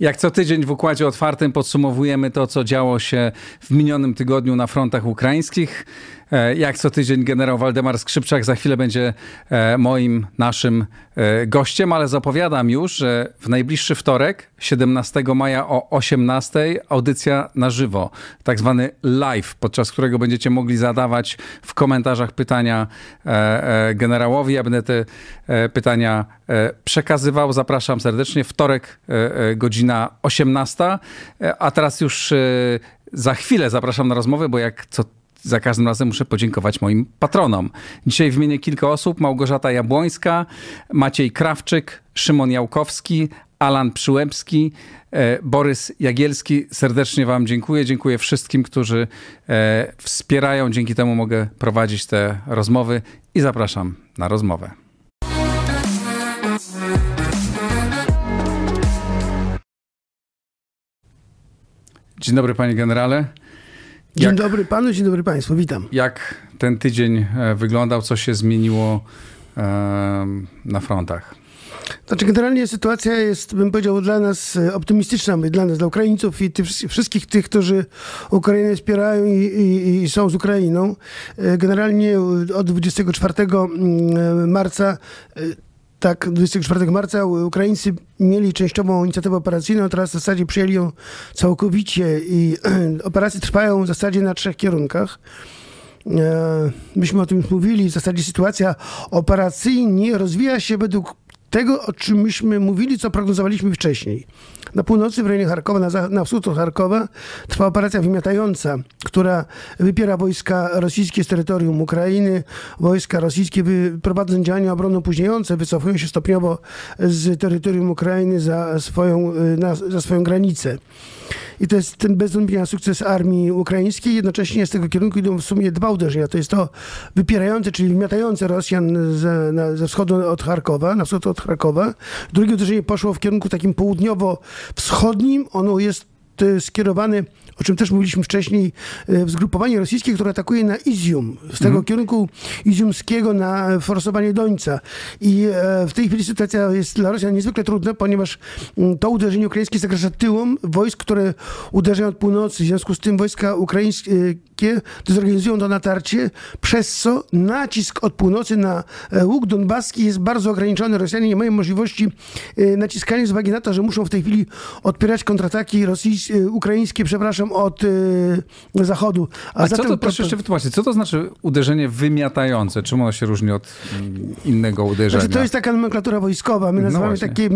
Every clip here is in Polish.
Jak co tydzień w Układzie Otwartym podsumowujemy to, co działo się w minionym tygodniu na frontach ukraińskich. E, jak co tydzień generał Waldemar Skrzypczak za chwilę będzie e, moim, naszym e, gościem, ale zapowiadam już, że w najbliższy wtorek, 17 maja o 18 audycja na żywo, tak zwany live, podczas którego będziecie mogli zadawać w komentarzach pytania generałowi. Ja będę te pytania przekazywał. Zapraszam serdecznie. Wtorek, godzina 18. A teraz już za chwilę zapraszam na rozmowę, bo jak co za każdym razem muszę podziękować moim patronom. Dzisiaj wymienię kilka osób. Małgorzata Jabłońska, Maciej Krawczyk, Szymon Jałkowski, Alan Przyłębski, e, Borys Jagielski. Serdecznie Wam dziękuję. Dziękuję wszystkim, którzy e, wspierają. Dzięki temu mogę prowadzić te rozmowy i zapraszam na rozmowę. Dzień dobry, panie generale. Dzień jak, dobry panu, dzień dobry państwu, witam. Jak ten tydzień e, wyglądał, co się zmieniło na frontach? Znaczy generalnie sytuacja jest, bym powiedział, dla nas e, optymistyczna, dla nas, dla Ukraińców i tych, wszystkich tych, którzy Ukrainę wspierają i, i, i, są z Ukrainą. E, generalnie od 24 mm, marca tak, 24 marca Ukraińcy mieli częściową inicjatywę operacyjną, teraz w zasadzie przyjęli ją całkowicie i operacje trwają w zasadzie na trzech kierunkach. E, myśmy o tym już mówili, w zasadzie sytuacja operacyjnie rozwija się według tego, o czym myśmy mówili, co prognozowaliśmy wcześniej. Na północy, w rejonie Charkowa, na, na wschód od Charkowa, trwa operacja wymiatająca, która wypiera wojska rosyjskie z terytorium Ukrainy. Wojska rosyjskie prowadzą działania obronno-późniejące, wycofują się stopniowo z terytorium Ukrainy za swoją, na, za swoją granicę. I to jest ten bez wątpienia sukces armii ukraińskiej. Jednocześnie z tego kierunku idą w sumie dwa uderzenia. To jest to wypierające, czyli wymiatające Rosjan ze, na, ze wschodu od Charkowa, na wschód od Charkowa. Drugie uderzenie poszło w kierunku takim południowo-wschodnim. Ono jest e, skierowane o czym też mówiliśmy wcześniej, e, w zgrupowanie rosyjskie, które atakuje na Izium, z tego mm. kierunku iziumskiego na forsowanie Dońca. I e, w tej chwili sytuacja jest dla Rosjan niezwykle trudna, ponieważ mm, to uderzenie ukraińskie zagraża tyłom wojsk, które uderzają od północy. W związku z tym wojska ukraińskie zorganizują to natarcie, przez co nacisk od północy na e, łuk donbaski jest bardzo ograniczony. Rosjanie nie mają możliwości naciskania z uwagi na to, że muszą w tej chwili odpierać kontrataki rosyjskie, ukraińskie, przepraszam, od y, zachodu. A, A co to, proszę jeszcze wytłumaczyć, co to znaczy uderzenie wymiatające? Czym ono się różni od mm, innego uderzenia? Znaczy, to jest taka nomenklatura wojskowa. My no nazywamy no takie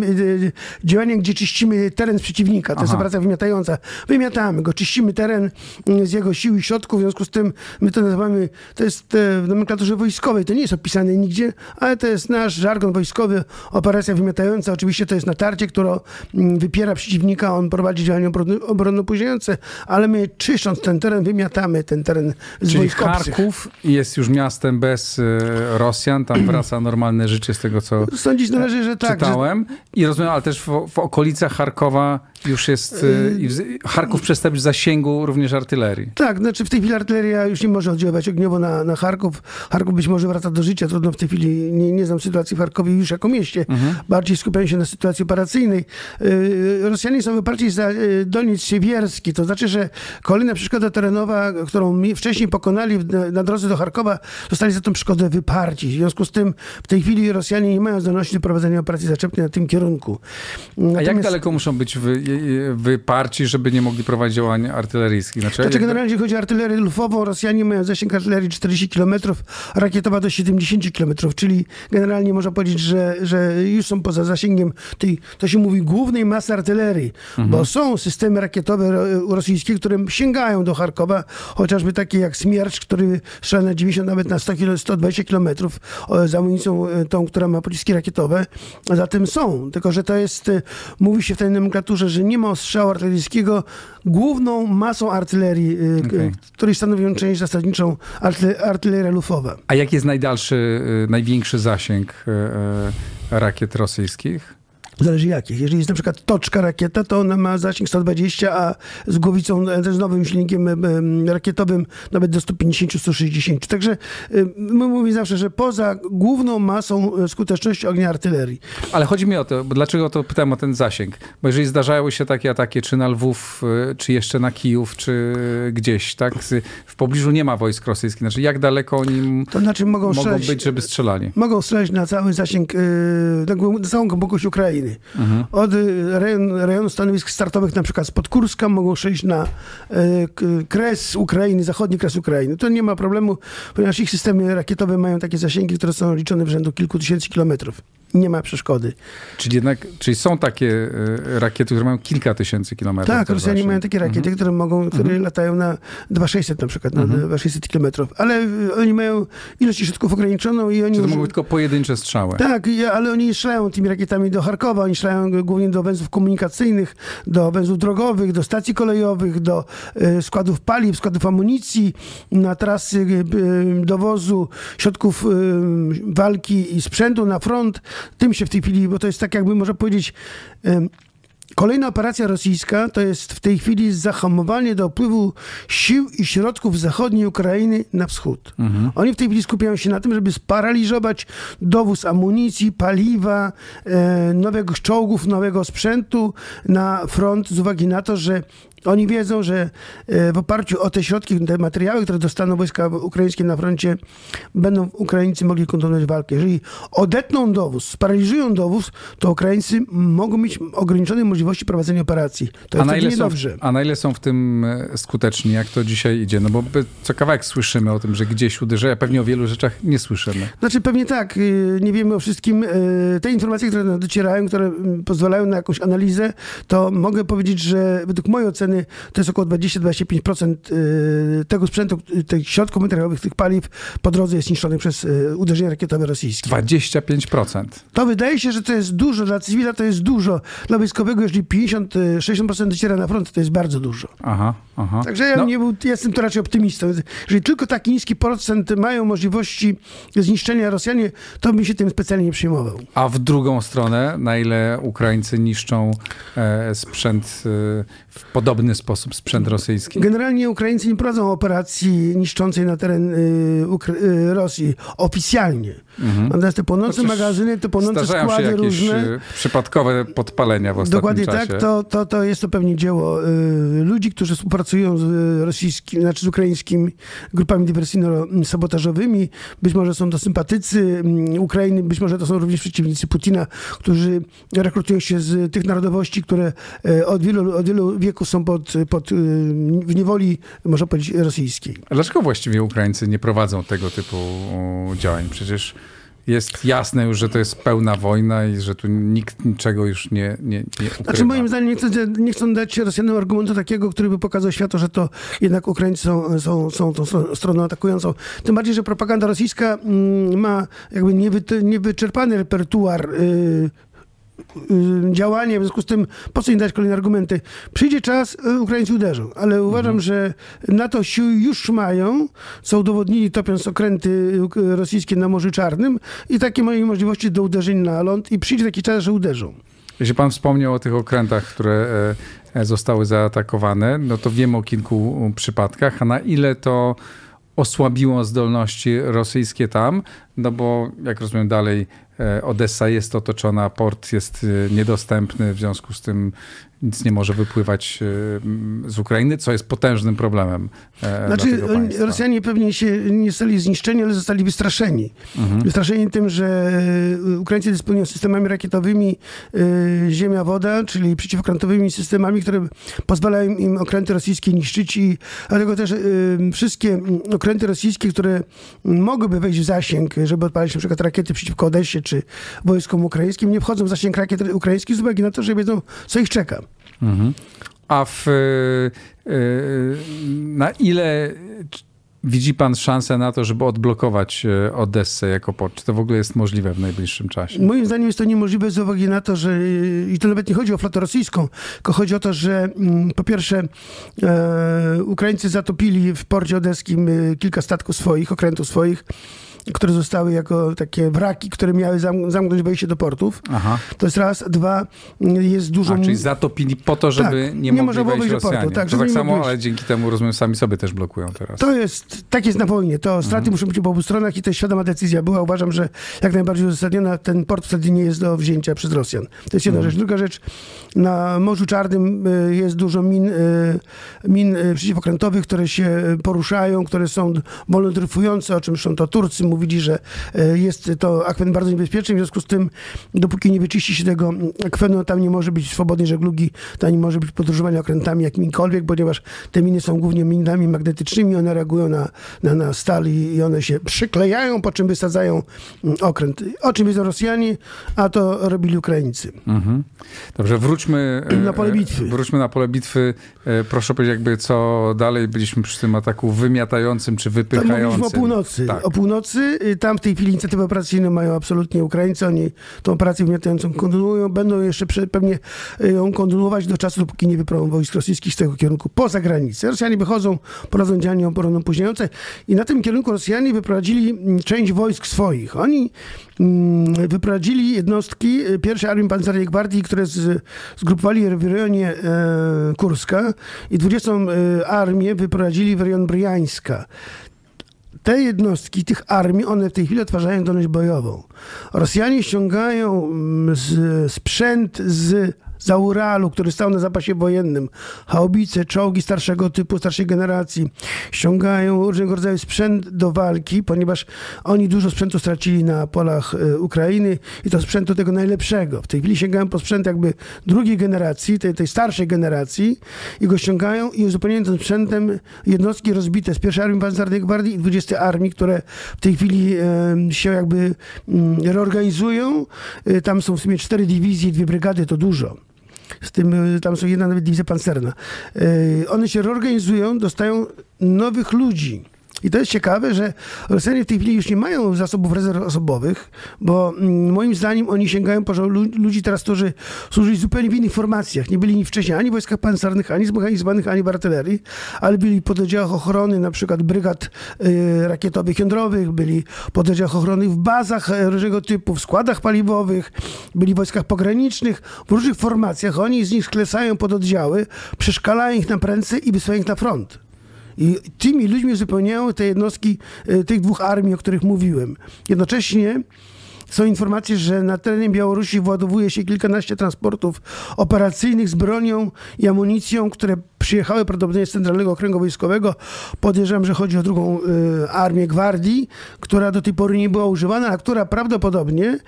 działanie, gdzie czyścimy teren z przeciwnika. To Aha. jest operacja wymiatająca. Wymiatamy go, czyścimy teren y, z jego sił i środków, w związku z tym my to nazywamy, to jest w nomenklaturze wojskowej, to nie jest opisane nigdzie, ale to jest nasz żargon wojskowy, operacja wymiatająca. Oczywiście to jest natarcie, które mm, wypiera przeciwnika, on prowadzi działania obronno-późniejsze, ale my czyszcząc ten teren, wymiatamy ten teren z Czyli Charków jest już miastem bez y, Rosjan, tam wraca normalne życie z tego, co Sądzić należy, że tak. Czytałem że... i rozumiem, ale też w, w okolicach Charkowa już jest, y, Charków przestępstw w zasięgu również artylerii. Tak, znaczy w tej chwili artyleria już nie może oddziaływać ogniowo na, na Charków. Charków być może wraca do życia, trudno w tej chwili, nie, nie znam sytuacji w Charkowie już jako mieście. Mhm. Bardziej skupiają się na sytuacji operacyjnej. Y, Rosjanie są wyparci za Doniec Siewierski, to znaczy, że kolejna przeszkoda terenowa, którą wcześniej pokonali na drodze do Charkowa, zostali za tą przeszkodę wyparci. W związku z tym w tej chwili Rosjanie nie mają zdolności do prowadzenia operacji zaczepnej na tym kierunku. Natomiast... A jak daleko muszą być wy, wyparci, żeby nie mogli prowadzić działań artyleryjskich? Znaczy, znaczy generalnie, jeśli chodzi o artylerię lufową, Rosjanie mają zasięg artylerii 40 km, rakietowa do 70 km, czyli generalnie można powiedzieć, że, że już są poza zasięgiem tej, to się mówi, głównej masy artylerii, mhm. bo są systemy rakietowe rosyjskie, które sięgają do Charkowa, chociażby takie jak Smiercz, który strzela na 90, nawet na 100 km, 120 km z amunicją e, tą, która ma pociski rakietowe. Zatem są, tylko że to jest, e, mówi się w tej nomenklaturze, że nie ma ostrzału artyleryjskiego. Główną masą artylerii, e, okay. której stanowią część zasadniczą artyleria lufowa. A jaki jest najdalszy, największy zasięg rakiet rosyjskich? Zależy jakich. Jeżeli jest na przykład toczka rakieta, to ona ma zasięg 120, a z głowicą, e, z nowym silnikiem e, rakietowym nawet do 150-160. Także my mówimy zawsze, że poza główną masą skuteczności ognia artylerii. Ale chodzi mi o to, bo dlaczego to pytam o ten zasięg? Bo jeżeli zdarzały się takie ataki, czy na Lwów, czy jeszcze na Kijów, czy gdzieś, tak? W pobliżu nie ma wojsk rosyjskich. Znaczy, jak daleko oni to znaczy mogą, mogą strzelać, być, żeby strzelali? Mogą strzelać na cały zasięg, na całą głębokość Ukrainy. Mhm. Od y, rejon, rejonu stanowisk startowych, na przykład spod Kurska, mogą przejść na e, kres Ukrainy, zachodni kres Ukrainy. To nie ma problemu, ponieważ ich systemy rakietowe mają takie zasięgi, które są liczone w rzędu kilku tysięcy kilometrów nie ma przeszkody. Czyli jednak, czyli są takie e, rakiety, które mają kilka tysięcy kilometrów. Tak, Rosjanie mają takie rakiety, mhm. które mogą, które mhm. latają na 2600 na przykład, na mhm. 2600 kilometrów, ale e, oni mają ilość środków ograniczoną i oni... To mogą być tylko pojedyncze strzały? Tak, ale oni strzelają tymi rakietami do Charkowa, oni strzelają głównie do węzłów komunikacyjnych, do węzłów drogowych, do stacji kolejowych, do e, składów paliw, składów amunicji, na trasy dowozu środków walki i sprzętu na front tym się w tej chwili, bo to jest tak jakby można powiedzieć, Kolejna operacja rosyjska to jest w tej chwili zahamowanie dopływu sił i środków zachodniej Ukrainy na wschód. Mhm. Oni w tej chwili skupiają się na tym, żeby sparaliżować dowóz amunicji, paliwa, e, nowego czołgów, nowego sprzętu na front z uwagi na to, że oni wiedzą, że e, w oparciu o te środki, te materiały, które dostaną wojska ukraińskie na froncie, będą Ukraińcy mogli kontynuować walkę. Jeżeli odetną dowóz, sparaliżują dowóz, to Ukraińcy mogą mieć ograniczone możliwości prowadzenia operacji. To jest a na ile dobrze. A na ile są w tym e, skuteczni? Jak to dzisiaj idzie? No bo co kawałek słyszymy o tym, że gdzieś uderza, a pewnie o wielu rzeczach nie słyszymy. Znaczy pewnie tak. Y, nie wiemy o wszystkim. Y, te informacje, które docierają, które mm, pozwalają na jakąś analizę, to mogę powiedzieć, że według mojej oceny to jest około 20-25% y, tego sprzętu, y, tych środków materiałowych, tych paliw po drodze jest niszczonych przez y, uderzenia rakietowe rosyjskie. 25%. To wydaje się, że to jest dużo. Dla cywila to jest dużo. Dla wojskowego, jeżeli 50-60% dociera na front, to jest bardzo dużo. Aha, aha. Także ja no. nie był, jestem to raczej optymistą. Jeżeli tylko taki niski procent mają możliwości zniszczenia Rosjanie, to bym się tym specjalnie nie przejmował. A w drugą stronę, na ile Ukraińcy niszczą e, sprzęt e, w podobny sposób sprzęt rosyjski? Generalnie Ukraińcy nie prowadzą operacji niszczącej na teren y, y, Rosji oficjalnie. Mhm. Natomiast te płonące magazyny, te płonące składy się różne... Y, przypadkowe podpalenia w ostatnim Dokładnie czasie. tak, to, to, to jest to pewnie dzieło y, ludzi, którzy współpracują z rosyjskimi, znaczy z ukraińskimi grupami dywersyjno-sabotażowymi. Być może są to sympatycy mm, Ukrainy, być może to są również przeciwnicy Putina, którzy rekrutują się z tych narodowości, które od wielu, od wielu wieków są pod, pod, w niewoli, można powiedzieć, rosyjskiej. A dlaczego właściwie Ukraińcy nie prowadzą tego typu działań? Przecież jest jasne już, że to jest pełna wojna i że tu nikt niczego już nie, nie, nie ukrywa. Znaczy moim zdaniem nie chcą, nie chcą dać Rosjanom argumentu takiego, który by pokazał światu, że to jednak Ukraińcy są, są, są tą stroną atakującą. Tym bardziej, że propaganda rosyjska mm, ma jakby niewy, niewyczerpany repertuar Y, działanie, w związku z tym po co im dać kolejne argumenty? Przyjdzie czas, y, Ukraińcy uderzą, ale uważam, mhm. że NATO sił już mają, co udowodnili topiąc okręty rosyjskie na Morzu Czarnym i takie mają możliwości do uderzeń na ląd i przyjdzie taki czas, że uderzą. Jeśli pan wspomniał o tych okrętach, które e, e, zostały zaatakowane, no to wiemy o kilku przypadkach, a na ile to osłabiło zdolności rosyjskie tam, no bo jak rozumiem dalej Odessa jest otoczona, port jest e, niedostępny, w związku z tym nic nie może wypływać e, z Ukrainy, co jest potężnym problemem. Znaczy, Rosjanie pewnie się nie zostali zniszczeni, ale zostali wystraszeni. Mhm. Wystraszeni tym, że Ukraińcy dysponują systemami rakietowymi ziemia-woda, czyli przeciwokrętowymi systemami, które pozwalają im okręty rosyjskie niszczyć i dlatego też wszystkie okręty rosyjskie, które mogłyby wejść w zasięg żeby odpalić na przykład rakiety przeciwko Odessie czy wojskom ukraińskim, nie wchodzą w zasięg rakiet ukraińskich z uwagi na to, że wiedzą, co ich czeka. Mhm. A w, yy, na ile Widzi pan szansę na to, żeby odblokować e, Odessę jako port? Czy to w ogóle jest możliwe w najbliższym czasie? Moim zdaniem jest to niemożliwe z uwagi na to, że i to nawet nie chodzi o flotę rosyjską, tylko chodzi o to, że mm, po pierwsze e, Ukraińcy zatopili w porcie odeskim kilka statków swoich, okrętów swoich które zostały jako takie wraki, które miały zamknąć wejście do portów. Aha. To jest raz. Dwa, jest dużo... A, czyli zatopili po to, żeby tak, nie, nie mogli wejść do portu. Tak, to tak samo, ale dzięki temu, rozumiem, sami sobie też blokują teraz. To jest, tak jest na wojnie. To straty mhm. muszą być po obu stronach i to jest świadoma decyzja była. Uważam, że jak najbardziej uzasadniona ten port wtedy nie jest do wzięcia przez Rosjan. To jest jedna mhm. rzecz. Druga rzecz, na Morzu Czarnym y, jest dużo min, y, min y, przeciwokrętowych, które się poruszają, które są wolno dryfujące, o czym zresztą to Turcy mówili, że jest to akwen bardzo niebezpieczny, w związku z tym dopóki nie wyczyści się tego akwenu, tam nie może być swobodnej żeglugi, tam nie może być podróżowania okrętami jakimikolwiek, ponieważ te miny są głównie minami magnetycznymi, one reagują na, na, na stal i one się przyklejają, po czym wysadzają mm, okręt. O czym wiedzą Rosjanie, a to robili Ukraińcy. Mhm. Dobrze, wróćmy na pole bitwy. Wróćmy na pole bitwy. E, proszę powiedzieć, jakby co dalej byliśmy przy tym ataku wymiatającym czy wypychającym. Tam mówiliśmy o północy. Tak. O północy. Y, tam w tej chwili inicjatywę operacyjną mają absolutnie Ukraińcy. Oni tą operację wymiatającą kontynuują. Będą jeszcze pewnie y, ją kontynuować do czasu, dopóki nie wyprowadzą wojsk rosyjskich z tego kierunku poza granicę. Rosjanie wychodzą, prowadzą działania obronno-późniające i na tym kierunku Rosjanie wyprowadzili mm, część wojsk swoich. Oni mm, wyprowadzili jednostki y, pierwszej Armii Pancernej Gwardii, które z, zgrupowali w rejonie e, Kurska i 20 e, armię wyprowadzili w rejon Bryjańska te jednostki tych armii, one w tej chwili odtwarzają zdolność bojową. Rosjanie ściągają mm, sprzęt z za Uralu, który stał na zapasie wojennym, haubice, czołgi starszego typu, starszej generacji, ściągają różnego rodzaju sprzęt do walki, ponieważ oni dużo sprzętu stracili na polach e, Ukrainy i to sprzętu tego najlepszego. W tej chwili sięgają po sprzęt jakby drugiej generacji, tej, tej starszej generacji i go ściągają i uzupełniają tym sprzętem jednostki rozbite z pierwszej Armii Pancernej Gwardii i 20 Armii, które w tej chwili się jakby mm, reorganizują. E, tam są w sumie cztery dywizje, dwie brygady, to dużo z tym, y, tam są jedna nawet dywizja pancerna. Y, one się reorganizują, dostają nowych ludzi. I to jest ciekawe, że Rosjanie w tej chwili już nie mają zasobów rezerw osobowych, bo mm, moim zdaniem oni sięgają po ludzi teraz, którzy służyli zupełnie w innych formacjach. Nie byli wcześniej ani w wojskach pancernych, ani zmechanizowanych, ani w artylerii, ale byli w pododdziałach ochrony, na przykład brygad y, rakietowych, jądrowych, byli w pododdziałach ochrony w bazach y, różnego typu, w składach paliwowych, byli w wojskach pogranicznych, w różnych formacjach. Oni z nich sklesają pododdziały, przeszkalają ich na prędce i wysyłają ich na front. I tymi ludźmi uzupełniają te jednostki e, tych dwóch armii, o których mówiłem. Jednocześnie są informacje, że na terenie Białorusi władowuje się kilkanaście transportów operacyjnych z bronią i amunicją, które przyjechały prawdopodobnie z Centralnego Okręgu Wojskowego. Podejrzewam, że chodzi o drugą y, armię gwardii, która do tej pory nie była używana, a która prawdopodobnie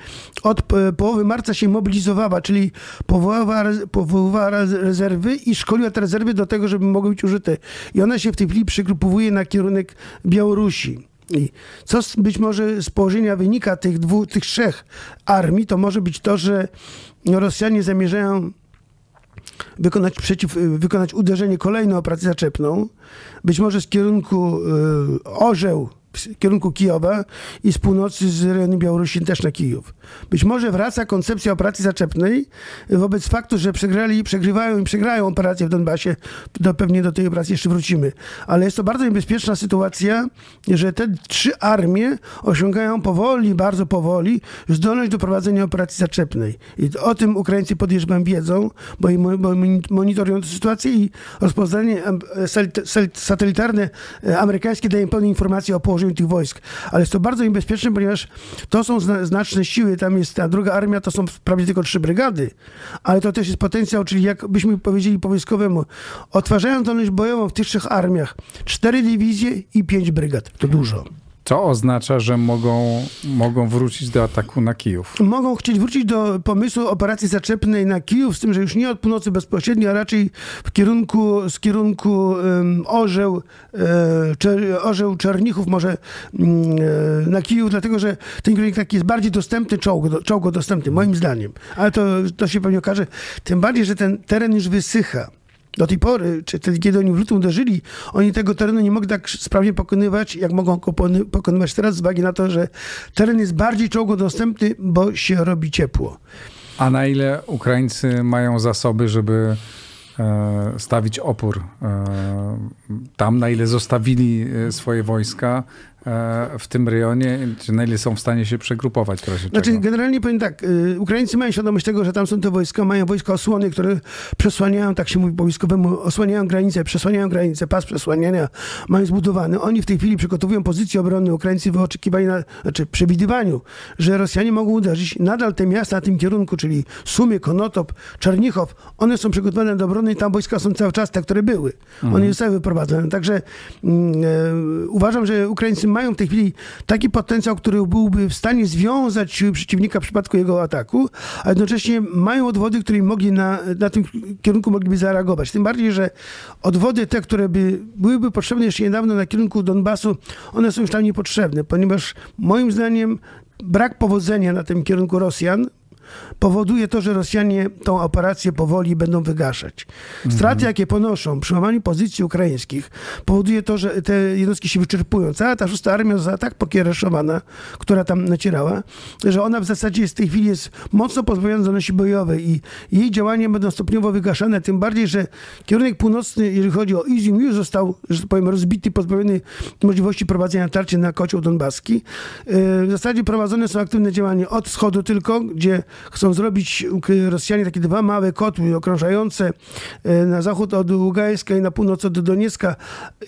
od y, połowy marca się mobilizowała, czyli powołała, powoływała rezerwy i szkoliła te rezerwy do tego, żeby mogły być użyte. I ona się w tej chwili przygrupowuje na kierunek Białorusi. I co być może z położenia wynika tych dwóch, tych trzech armii, to może być to, że Rosjanie zamierzają wykonać, przeciw, wykonać uderzenie kolejną operację zaczepną, być może z kierunku y, Orzeł, w kierunku Kijowa i z północy z rejonu Białorusi też na Kijów. Być może wraca koncepcja operacji zaczepnej wobec faktu, że przegrali, przegrywają i przegrają operację w Donbasie. Do, pewnie do tej operacji jeszcze wrócimy. Ale jest to bardzo niebezpieczna sytuacja, że te trzy armie osiągają powoli, bardzo powoli zdolność do prowadzenia operacji zaczepnej. I o tym Ukraińcy podejrzewam wiedzą, bo, bo monitorują tę sytuację i rozpoznanie satelitarne e, amerykańskie dają pełne informacje o położeniu tych wojsk. Ale jest to bardzo niebezpieczne, ponieważ to są znaczne siły. Tam jest ta druga armia, to są prawie tylko trzy brygady. Ale to też jest potencjał, czyli jak byśmy powiedzieli po wojskowemu, odtwarzają zdolność bojową w tych trzech armiach cztery dywizje i pięć brygad. To dużo. Co oznacza, że mogą, mogą wrócić do ataku na Kijów? Mogą chcieć wrócić do pomysłu operacji zaczepnej na Kijów, z tym, że już nie od północy bezpośrednio, a raczej w kierunku, z kierunku um, Orzeł, e, Czer, Orzeł Czernichów, może um, na Kijów, dlatego że ten kierunek taki jest bardziej dostępny, czołgo, czołgo dostępny, moim zdaniem. Ale to, to się pewnie okaże. Tym bardziej, że ten teren już wysycha do tej pory, czy kiedy oni w lutym uderzyli, oni tego terenu nie mogli tak sprawnie pokonywać, jak mogą go pokonywać teraz, z uwagi na to, że teren jest bardziej czołgo dostępny, bo się robi ciepło. A na ile Ukraińcy mają zasoby, żeby e, stawić opór e, tam, na ile zostawili e, swoje wojska w tym rejonie, na ile są w stanie się przegrupować w razie Znaczy, czego? generalnie powiem tak, y, Ukraińcy mają świadomość tego, że tam są te wojska, mają wojska osłony, które przesłaniają, tak się mówi po wojskowemu, osłaniają granice, przesłaniają granice, pas przesłaniania mają zbudowany. Oni w tej chwili przygotowują pozycje obronne Ukraińcy w oczekiwaniu, na, znaczy przewidywaniu, że Rosjanie mogą uderzyć. Nadal te miasta na tym kierunku, czyli Sumy, Konotop, Czernichow, one są przygotowane do obrony i tam wojska są cały czas te, które były. One nie zostały wyprowadzone. Także mm, e, uważam, że Ukraińcy mają w tej chwili taki potencjał, który byłby w stanie związać przeciwnika w przypadku jego ataku, a jednocześnie mają odwody, które mogli na, na tym kierunku mogliby zareagować. Tym bardziej, że odwody te, które by, byłyby potrzebne jeszcze niedawno na kierunku Donbasu, one są już tam niepotrzebne, ponieważ moim zdaniem brak powodzenia na tym kierunku Rosjan powoduje to, że Rosjanie tą operację powoli będą wygaszać. Straty, jakie ponoszą przy łamaniu pozycji ukraińskich, powoduje to, że te jednostki się wyczerpują. Cała ta szósta armia została tak pokiereszowana, która tam nacierała, że ona w zasadzie jest w tej chwili jest mocno pozbawiona zdolności bojowej i jej działania będą stopniowo wygaszane, tym bardziej, że kierunek północny, jeżeli chodzi o Izium, już został, że tak powiem, rozbity, pozbawiony możliwości prowadzenia tarczy na kocioł donbaski. Yy, W zasadzie prowadzone są aktywne działania od wschodu tylko, gdzie chcą zrobić Rosjanie takie dwa małe kotły okrążające e, na zachód od Ługajska i na północ od Doniecka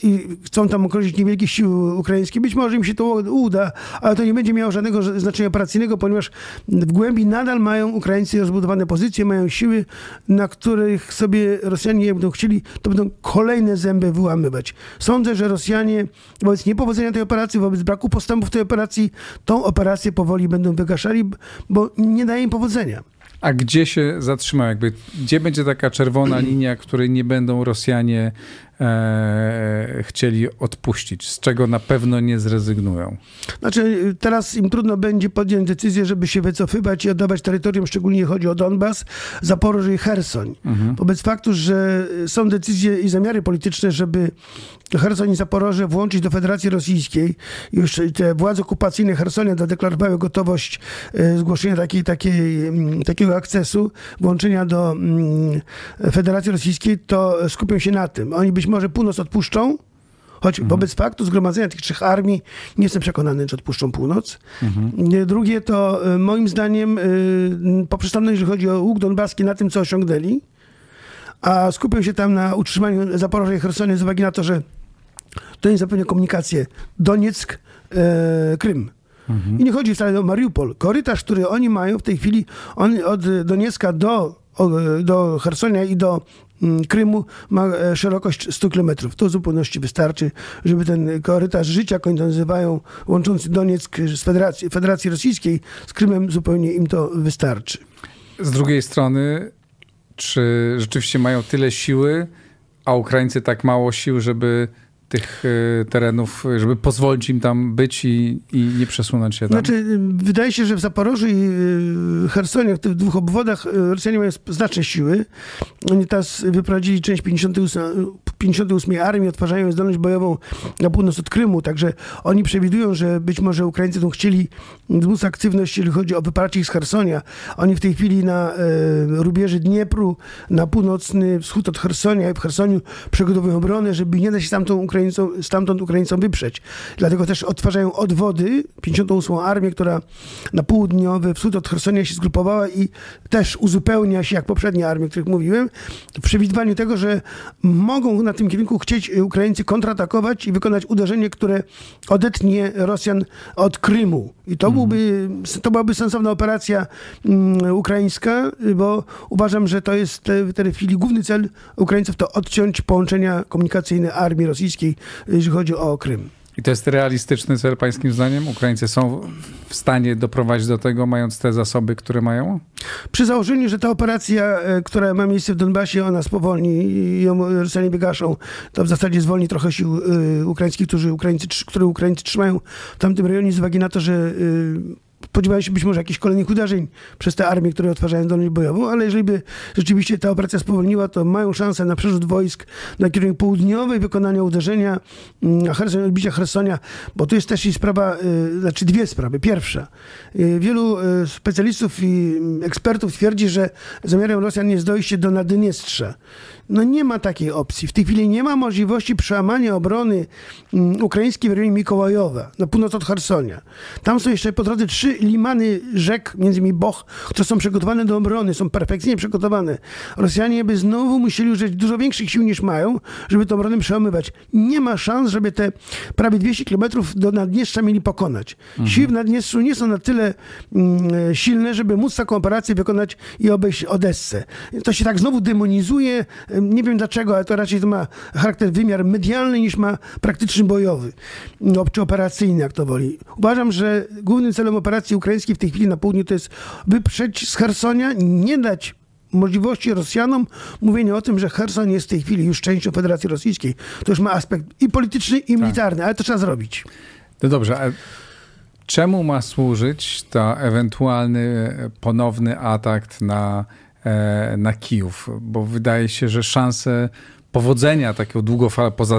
i chcą tam okrążyć niewielkie siły ukraińskie. Być może im się to uda, ale to nie będzie miało żadnego znaczenia operacyjnego, ponieważ w głębi nadal mają Ukraińcy rozbudowane pozycje, mają siły, na których sobie Rosjanie będą chcieli, to będą kolejne zęby wyłamywać. Sądzę, że Rosjanie wobec niepowodzenia tej operacji, wobec braku postępów tej operacji, tą operację powoli będą wygaszali, bo nie daje im powodzenia. A gdzie się zatrzymają? Jakby, gdzie będzie taka czerwona linia, której nie będą Rosjanie e, chcieli odpuścić? Z czego na pewno nie zrezygnują? Znaczy, teraz im trudno będzie podjąć decyzję, żeby się wycofywać i oddawać terytorium, szczególnie chodzi o Donbas, Zaporoże i Hersoń. Mhm. Wobec faktu, że są decyzje i zamiary polityczne, żeby Hersoń i Zaporoże włączyć do Federacji Rosyjskiej. Już te władze okupacyjne Hersonia zadeklarowały gotowość e, zgłoszenia takiej, takiej, takiego akcesu, włączenia do mm, Federacji Rosyjskiej, to skupią się na tym. Oni być może północ odpuszczą, Choć mhm. wobec faktu zgromadzenia tych trzech armii nie jestem przekonany, czy odpuszczą północ. Mhm. Drugie to moim zdaniem poprzestaną, jeżeli chodzi o łuk donbaski, na tym, co osiągnęli, a skupią się tam na utrzymaniu Zaporoża i Chersonia z uwagi na to, że to nie zapewnia komunikację Donieck, e, Krym. Mhm. I nie chodzi wcale o Mariupol. Korytarz, który oni mają w tej chwili, on od Doniecka do, do Chersonia i do Krymu ma szerokość 100 km. To w zupełności wystarczy, żeby ten korytarz życia, jak oni nazywają, łączący Donieck z Federacji, Federacji Rosyjskiej z Krymem, zupełnie im to wystarczy. Z drugiej strony, czy rzeczywiście mają tyle siły, a Ukraińcy tak mało sił, żeby tych terenów, żeby pozwolić im tam być i, i nie przesunąć się tam? Znaczy, wydaje się, że w Zaporożu i Hersonie, w tych dwóch obwodach Rosjanie mają znaczne siły. Oni teraz wyprowadzili część 58, 58 Armii, odtwarzają zdolność bojową na północ od Krymu, także oni przewidują, że być może Ukraińcy tą chcieli wzmóc aktywność, jeżeli chodzi o wyparcie ich z Hersonia. Oni w tej chwili na e, rubieży Dniepru, na północny wschód od Hersonia i w Hersoniu przygotowują obronę, żeby nie dać się tamtą Ukraińcom, stamtąd Ukraińcom wyprzeć. Dlatego też odtwarzają odwody 58 Armię, która na południowy wschód od Hersonia się zgrupowała i też uzupełnia się, jak poprzednie armie, o których mówiłem, w przewidywaniu tego, że mogą na tym kierunku chcieć Ukraińcy kontratakować i wykonać uderzenie, które odetnie Rosjan od Krymu. I to, byłby, to byłaby sensowna operacja um, ukraińska, bo uważam, że to jest w tej chwili główny cel Ukraińców to odciąć połączenia komunikacyjne armii rosyjskiej, jeżeli chodzi o Krym. I to jest realistyczny cel, pańskim zdaniem? Ukraińcy są w stanie doprowadzić do tego, mając te zasoby, które mają? Przy założeniu, że ta operacja, która ma miejsce w Donbasie, ona spowolni i ją Rosjanie wygaszą, to w zasadzie zwolni trochę sił ukraińskich, którzy Ukraińcy, które Ukraińcy trzymają w tamtym rejonie z uwagi na to, że spodziewają się być może jakichś kolejnych uderzeń przez te armie, które otwarzają zdolność bojową, ale jeżeli by rzeczywiście ta operacja spowolniła, to mają szansę na przerzut wojsk na kierunek południowy, wykonania uderzenia, mm, Herson, odbicia Hersonia, bo tu jest też i sprawa, y, znaczy dwie sprawy. Pierwsza, y, wielu y, specjalistów i mm, ekspertów twierdzi, że zamiarem Rosjan jest dojście do Naddniestrza. No nie ma takiej opcji. W tej chwili nie ma możliwości przełamania obrony um, ukraińskiej w rejonie Mikołajowa, na północ od Hersonia. Tam są jeszcze po drodze trzy limany rzek, między innymi Boch, które są przygotowane do obrony, są perfekcyjnie przygotowane. Rosjanie by znowu musieli użyć dużo większych sił niż mają, żeby tę obronę przełamywać. Nie ma szans, żeby te prawie 200 kilometrów do Naddniestrza mieli pokonać. Mhm. Siły w Naddniestrzu nie są na tyle um, silne, żeby móc taką operację wykonać i obejść Odessę. To się tak znowu demonizuje nie wiem dlaczego, ale to raczej to ma charakter wymiar medialny niż ma praktyczny bojowy, no, czy operacyjny, jak to woli. Uważam, że głównym celem operacji ukraińskiej w tej chwili na południu to jest wyprzeć z Hersonia, nie dać możliwości Rosjanom mówienia o tym, że Herson jest w tej chwili już częścią Federacji Rosyjskiej. To już ma aspekt i polityczny, i tak. militarny, tak. ale to trzeba zrobić. No dobrze, a czemu ma służyć to ewentualny ponowny atak na E, na Kijów, bo wydaje się, że szanse powodzenia takiego długofalowego, poza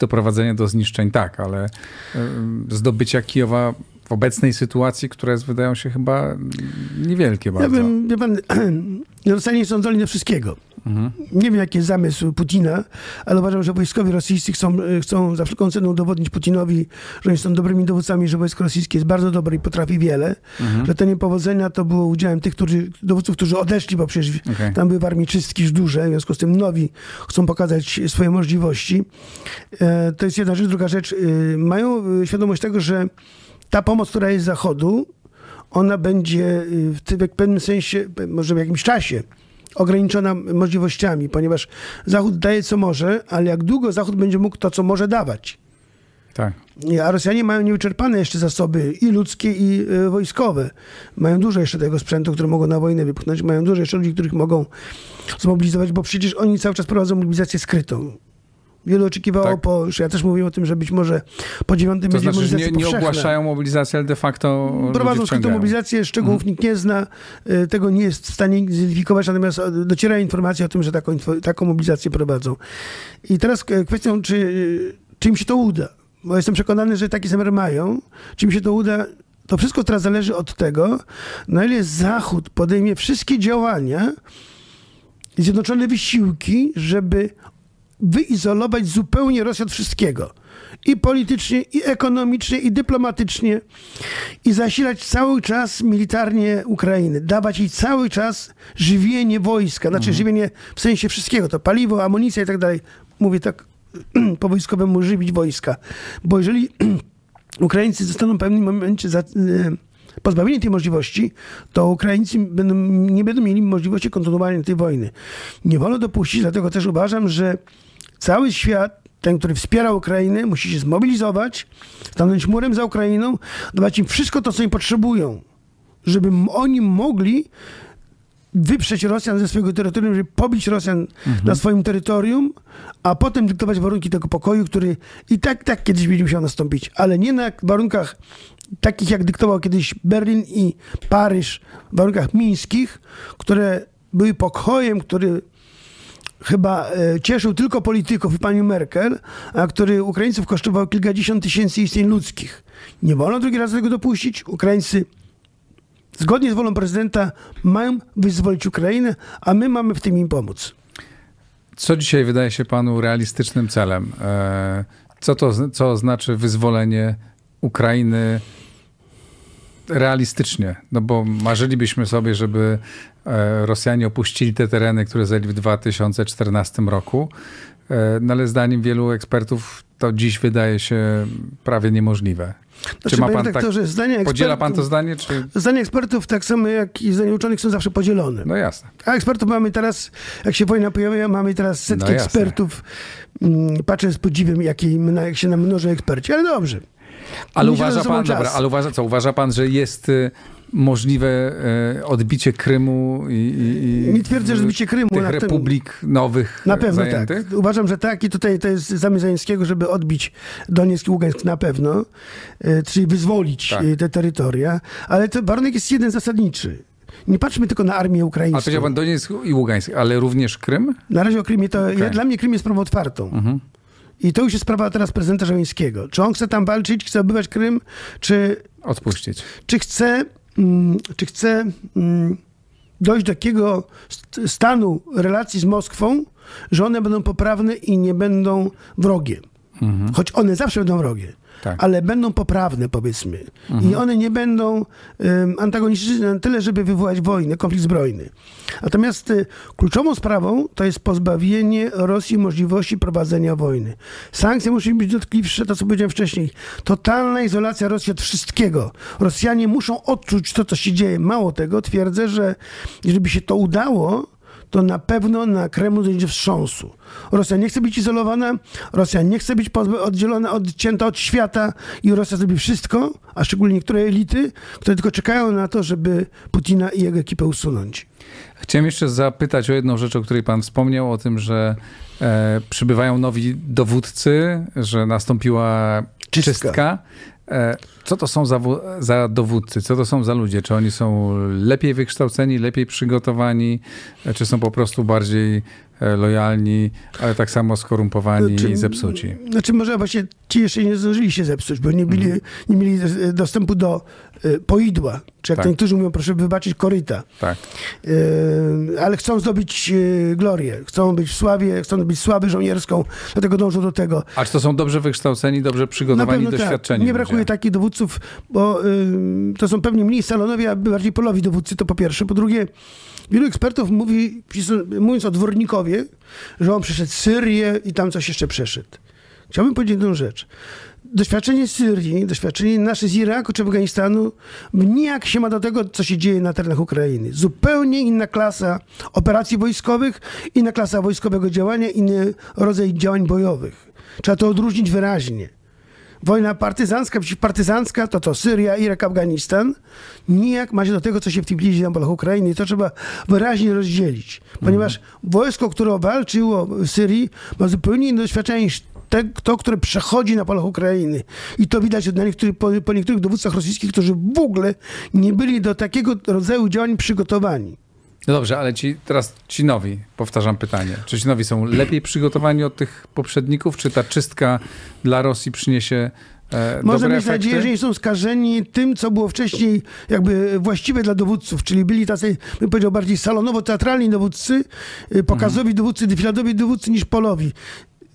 doprowadzenia do zniszczeń, tak, ale e, zdobycia Kijowa w obecnej sytuacji, które wydają się chyba niewielkie bardzo. Ja bym, wie pan, Rosjanie są zdolni do wszystkiego. Mhm. Nie wiem, jaki jest zamysł Putina, ale uważam, że wojskowi rosyjscy chcą, chcą za wszelką cenę udowodnić Putinowi, że oni są dobrymi dowódcami, że wojsko rosyjskie jest bardzo dobre i potrafi wiele, mhm. że te niepowodzenia to było udziałem tych którzy, dowódców, którzy odeszli, bo przecież okay. tam były w armii czystki już duże, w związku z tym nowi chcą pokazać swoje możliwości. E, to jest jedna rzecz. Druga rzecz, e, mają świadomość tego, że ta pomoc, która jest z Zachodu, ona będzie w, w pewnym sensie, może w jakimś czasie, ograniczona możliwościami, ponieważ Zachód daje co może, ale jak długo Zachód będzie mógł to, co może dawać. Tak. A Rosjanie mają niewyczerpane jeszcze zasoby i ludzkie, i y, wojskowe. Mają dużo jeszcze tego sprzętu, który mogą na wojnę wypchnąć. Mają dużo jeszcze ludzi, których mogą zmobilizować, bo przecież oni cały czas prowadzą mobilizację skrytą. Wielu oczekiwało tak. po, ja też mówiłem o tym, że być może po dziewiątym to będzie znaczy, nie, nie ogłaszają mobilizacji, ale de facto Prowadzą skrytą mobilizację, szczegółów mhm. nikt nie zna, y, tego nie jest w stanie zidentyfikować, natomiast docierają informacje o tym, że taką, taką mobilizację prowadzą. I teraz kwestią, czy, czy im się to uda, bo jestem przekonany, że taki zamiar mają, czy im się to uda, to wszystko teraz zależy od tego, na ile Zachód podejmie wszystkie działania, zjednoczone wysiłki, żeby wyizolować zupełnie Rosję od wszystkiego. I politycznie, i ekonomicznie, i dyplomatycznie. I zasilać cały czas militarnie Ukrainę. Dawać jej cały czas żywienie wojska. Znaczy mhm. żywienie w sensie wszystkiego. To paliwo, amunicja i tak dalej. Mówię tak po wojskowemu żywić wojska. Bo jeżeli Ukraińcy zostaną w pewnym momencie za, e, pozbawieni tej możliwości, to Ukraińcy będą, nie będą mieli możliwości kontynuowania tej wojny. Nie wolno dopuścić, dlatego też uważam, że cały świat, ten, który wspiera Ukrainę, musi się zmobilizować, stanąć murem za Ukrainą, dawać im wszystko to, co im potrzebują, żeby oni mogli wyprzeć Rosjan ze swojego terytorium, żeby pobić Rosjan mhm. na swoim terytorium, a potem dyktować warunki tego pokoju, który i tak, tak kiedyś będzie musiał nastąpić, ale nie na warunkach takich, jak dyktował kiedyś Berlin i Paryż, w warunkach mińskich, które były pokojem, który chyba e, cieszył tylko polityków i panią Merkel, a który Ukraińców kosztował kilkadziesiąt tysięcy istnień ludzkich. Nie wolno drugi raz tego dopuścić. Ukraińcy zgodnie z wolą prezydenta mają wyzwolić Ukrainę, a my mamy w tym im pomóc. Co dzisiaj wydaje się panu realistycznym celem? E, co to co znaczy wyzwolenie Ukrainy realistycznie? No bo marzylibyśmy sobie, żeby E, Rosjanie opuścili te tereny, które zajęli w 2014 roku. E, no ale zdaniem wielu ekspertów to dziś wydaje się prawie niemożliwe. Znaczy, czy ma pan tak, zdania podziela pan to zdanie? Czy... Zdania ekspertów, tak samo jak i zdania uczonych, są zawsze podzielone. No jasne. A ekspertów mamy teraz, jak się wojna pojawia, mamy teraz setki no ekspertów. Mm, patrzę z podziwem, jak, jak się nam mnożą eksperci, ale dobrze. Ale uważa pan, dobra, ale uważa, co, uważa pan, że jest y, możliwe e, odbicie Krymu i, i, twierdzę, że zbicie Krymu... Tych republik nowych Na pewno zajętych? tak. Uważam, że tak i tutaj to jest zamysł Zająckiego, żeby odbić Donieck i Ługańsk na pewno, e, czyli wyzwolić Tak. te terytoria, ale to warunek jest jeden zasadniczy. Nie patrzmy tylko na armię A ukraińską. powiedział pan Donieck i Ługańsk, ale również Krym? Na razie o Krymie to... Okej. Ja, dla mnie Krym jest sprawą otwartą. Mhm. I to już jest sprawa teraz prezydenta Żeleńskiego. Czy on chce tam walczyć, chce obywać Krym, czy Odpuścić. czy chce, mm, czy chce mm, dojść do takiego st- stanu relacji z Moskwą, że one będą poprawne i nie będą wrogie. Choć one zawsze będą wrogie. Tak. Ale będą poprawne, powiedzmy. I one nie będą um, antagonistyczne na tyle, żeby wywołać wojnę, konflikt zbrojny. Natomiast y, kluczową sprawą to jest pozbawienie Rosji możliwości prowadzenia wojny. Sankcje muszą być dotkliwsze, to co powiedziałem wcześniej. Totalna izolacja Rosji od wszystkiego. Rosjanie muszą odczuć to, co się dzieje. Mało tego, twierdzę, że jeżeli się to udało, to na pewno na Kremlu dojdzie wstrząsu. Rosja nie chce być izolowana, Rosja nie chce być oddzielona, odcięta od świata i Rosja zrobi wszystko, a szczególnie niektóre elity, które tylko czekają na to, żeby Putina i jego ekipę usunąć. Chciałem jeszcze zapytać o jedną rzecz, o której pan wspomniał, o tym, że e, przybywają nowi dowódcy, że nastąpiła Czystka. czystka. E, co to są za, za dowódcy? Co to są za ludzie? Czy oni są lepiej wykształceni, lepiej przygotowani, e, czy są po prostu bardziej e, lojalni, ale tak samo skorumpowani Znaczy, i zepsuci? Znaczy może właśnie ci jeszcze nie zdążyli się zepsuć, bo nie, byli, Mhm. nie mieli e, dostępu do poidła, czy jak Tak. niektórzy mówią, proszę wybaczyć, koryta. Tak. Ale chcą zdobyć glorię, chcą być w sławie, chcą być sławę żołnierską, dlatego dążą do tego. A czy to są dobrze wykształceni, dobrze przygotowani, pewno doświadczeni? tak. Nie brakuje ludzie? takich dowódców, bo ym, to są pewnie mniej salonowi, a bardziej polowi dowódcy, to po pierwsze. Po drugie, wielu ekspertów mówi, mówiąc o dwornikowie, że on przeszedł Syrię i tam coś jeszcze przeszedł. Chciałbym powiedzieć jedną rzecz. Doświadczenie Syrii, doświadczenie nasze z Iraku czy Afganistanu nijak się ma do tego, co się dzieje na terenach Ukrainy. Zupełnie inna klasa operacji wojskowych, inna klasa wojskowego działania, inny rodzaj działań bojowych. Trzeba to odróżnić wyraźnie. Wojna partyzancka przeciwpartyzancka to to Syria, Irak, Afganistan. Nijak ma się do tego, co się w dzieje na polach Ukrainy. I to trzeba wyraźnie rozdzielić. Ponieważ wojsko, które walczyło w Syrii, ma zupełnie inne doświadczenie niż te, to, które przechodzi na polach Ukrainy. I to widać na niektórych, po, po niektórych dowódcach rosyjskich, którzy w ogóle nie byli do takiego rodzaju działań przygotowani. No dobrze, ale ci, teraz ci nowi, powtarzam pytanie. Czy ci nowi są lepiej przygotowani od tych poprzedników? Czy ta czystka dla Rosji przyniesie e, Można mieć efekty? nadzieję, że nie są skażeni tym, co było wcześniej jakby właściwe dla dowódców, czyli byli tacy, bym powiedział, bardziej salonowo-teatralni dowódcy, y, pokazowi dowódcy, defiladowi dowódcy niż polowi.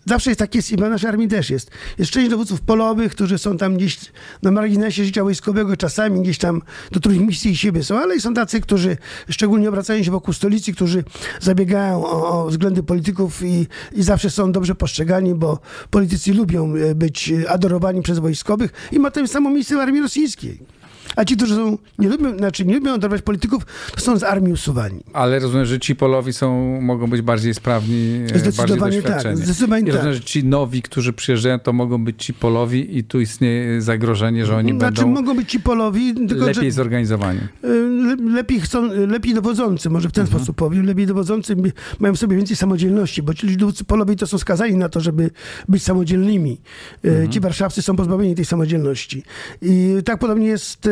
Zawsze jest tak jest i w naszej armii też jest. Jest część dowódców polowych, którzy są tam gdzieś na marginesie życia wojskowego, czasami gdzieś tam do których misji siebie są, ale są tacy, którzy szczególnie obracają się wokół stolicy, którzy zabiegają o, o względy polityków i, i zawsze są dobrze postrzegani, bo politycy lubią e, być e, adorowani przez wojskowych i ma to samo miejsce w armii rosyjskiej. A ci, którzy są, nie lubią, znaczy nie lubią adorować polityków, to są z armii usuwani. Ale rozumiem, że ci polowi są, mogą być bardziej sprawni, e, bardziej Zdecydowanie tak, doświadczeni. zdecydowanie I tak. rozumiem, że ci nowi, którzy przyjeżdżają, to mogą być ci polowi i tu istnieje zagrożenie, że oni Znaczy będą mogą być ci polowi, tylko lepiej że zorganizowani. le, lepiej chcą, lepiej dowodzący, może w ten Mhm. sposób powiem, lepiej dowodzący mają sobie więcej samodzielności, bo ci ludzie polowi to są skazani na to, żeby być samodzielnymi. E, Mhm. Ci warszawcy są pozbawieni tej samodzielności. I tak podobnie jest, e,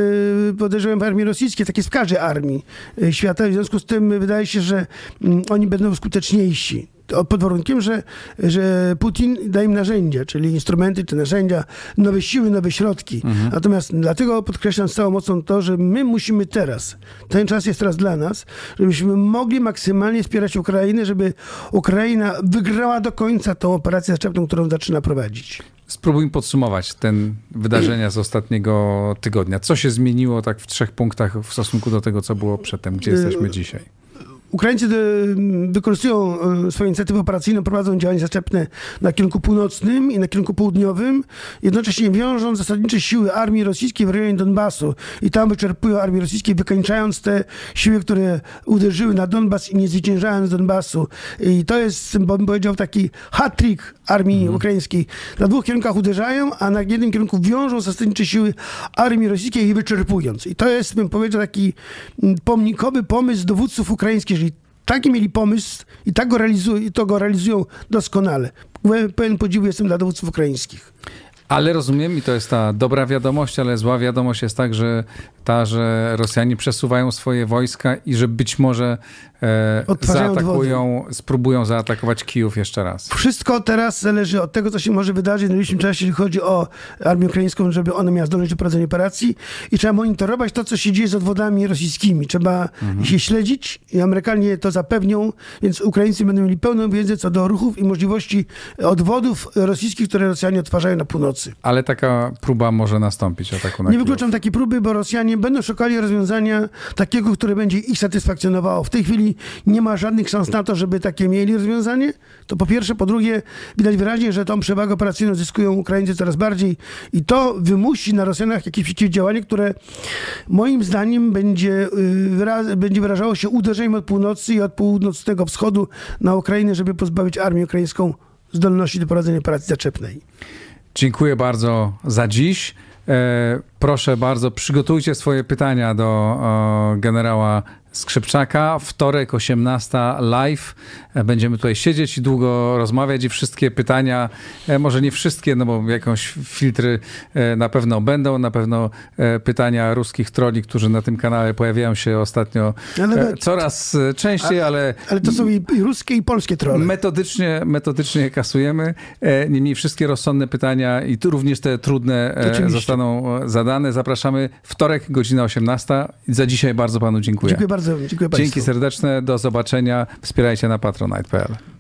podejrzewam, armii rosyjskiej, tak jest w każdej armii e, świata. W związku z tym wydaje się, że mm, oni będą skuteczniejsi. Pod warunkiem, że, że Putin da im narzędzia, czyli instrumenty czy narzędzia, nowe siły, nowe środki. Natomiast dlatego podkreślam z całą mocą to, że my musimy teraz, ten czas jest teraz dla nas, żebyśmy mogli maksymalnie wspierać Ukrainę, żeby Ukraina wygrała do końca tą operację zaczepną, którą zaczyna prowadzić. Spróbujmy podsumować ten wydarzenia z ostatniego tygodnia. Co się zmieniło tak w trzech punktach w stosunku do tego, co było przedtem? Gdzie jesteśmy dzisiaj? Ukraińcy de, wykorzystują e, swoją inicjatywę operacyjną, prowadzą działania zaczepne na kierunku północnym i na kierunku południowym, jednocześnie wiążą zasadnicze siły armii rosyjskiej w rejonie Donbasu i tam wyczerpują armię rosyjskiej, wykańczając te siły, które uderzyły na Donbas i nie zwyciężając Donbasu. I to jest, bym powiedział, taki hat-trick armii ukraińskiej. Na dwóch kierunkach uderzają, a na jednym kierunku wiążą zasadnicze siły armii rosyjskiej i wyczerpując. I to jest, bym powiedział, taki mm, pomnikowy pomysł dowódców ukraińskich, taki mieli pomysł i tak go realizują, i to go realizują doskonale. Pełen podziwu jestem dla dowódców ukraińskich. Ale rozumiem, i to jest ta dobra wiadomość, ale zła wiadomość jest tak, że ta, że Rosjanie przesuwają swoje wojska i że być może e, zaatakują, spróbują zaatakować Kijów jeszcze raz. Wszystko teraz zależy od tego, co się może wydarzyć w najbliższym czasie, jeśli chodzi o armię ukraińską, żeby ona miała zdolność do prowadzenia operacji i trzeba monitorować to, co się dzieje z odwodami rosyjskimi. Trzeba mhm. się śledzić i Amerykanie to zapewnią, więc Ukraińcy będą mieli pełną wiedzę co do ruchów i możliwości odwodów rosyjskich, które Rosjanie odtwarzają na północy. Ale taka próba może nastąpić ataku na Nie wykluczam takiej próby, bo Rosjanie będą szukali rozwiązania takiego, które będzie ich satysfakcjonowało. W tej chwili nie ma żadnych szans na to, żeby takie mieli rozwiązanie. To po pierwsze. Po drugie, widać wyraźnie, że tą przewagę operacyjną zyskują Ukraińcy coraz bardziej i to wymusi na Rosjanach jakieś przeciwdziałanie, które moim zdaniem będzie, y, będzie wyrażało się uderzeniem od północy i od północnego wschodu na Ukrainę, żeby pozbawić armię ukraińską zdolności do prowadzenia operacji zaczepnej. Dziękuję bardzo za dziś. E, proszę bardzo, przygotujcie swoje pytania do generała Skrzypczaka. Wtorek 18 live. E, będziemy tutaj siedzieć i długo rozmawiać i wszystkie pytania, e, może nie wszystkie, no bo jakąś filtry e, na pewno będą, na pewno pytania ruskich troli, którzy na tym kanale pojawiają się ostatnio ale, coraz częściej, ale... Ale to są i, i ruskie i polskie trole. Metodycznie, metodycznie kasujemy. Niemniej wszystkie rozsądne pytania i tu również te trudne Oczywiście. zostaną zadane. Zapraszamy wtorek, godzina 18. Za dzisiaj bardzo panu dziękuję. Dziękuję bardzo. Dziękuję Dzięki serdeczne. Do zobaczenia. Wspierajcie na patronite.pl.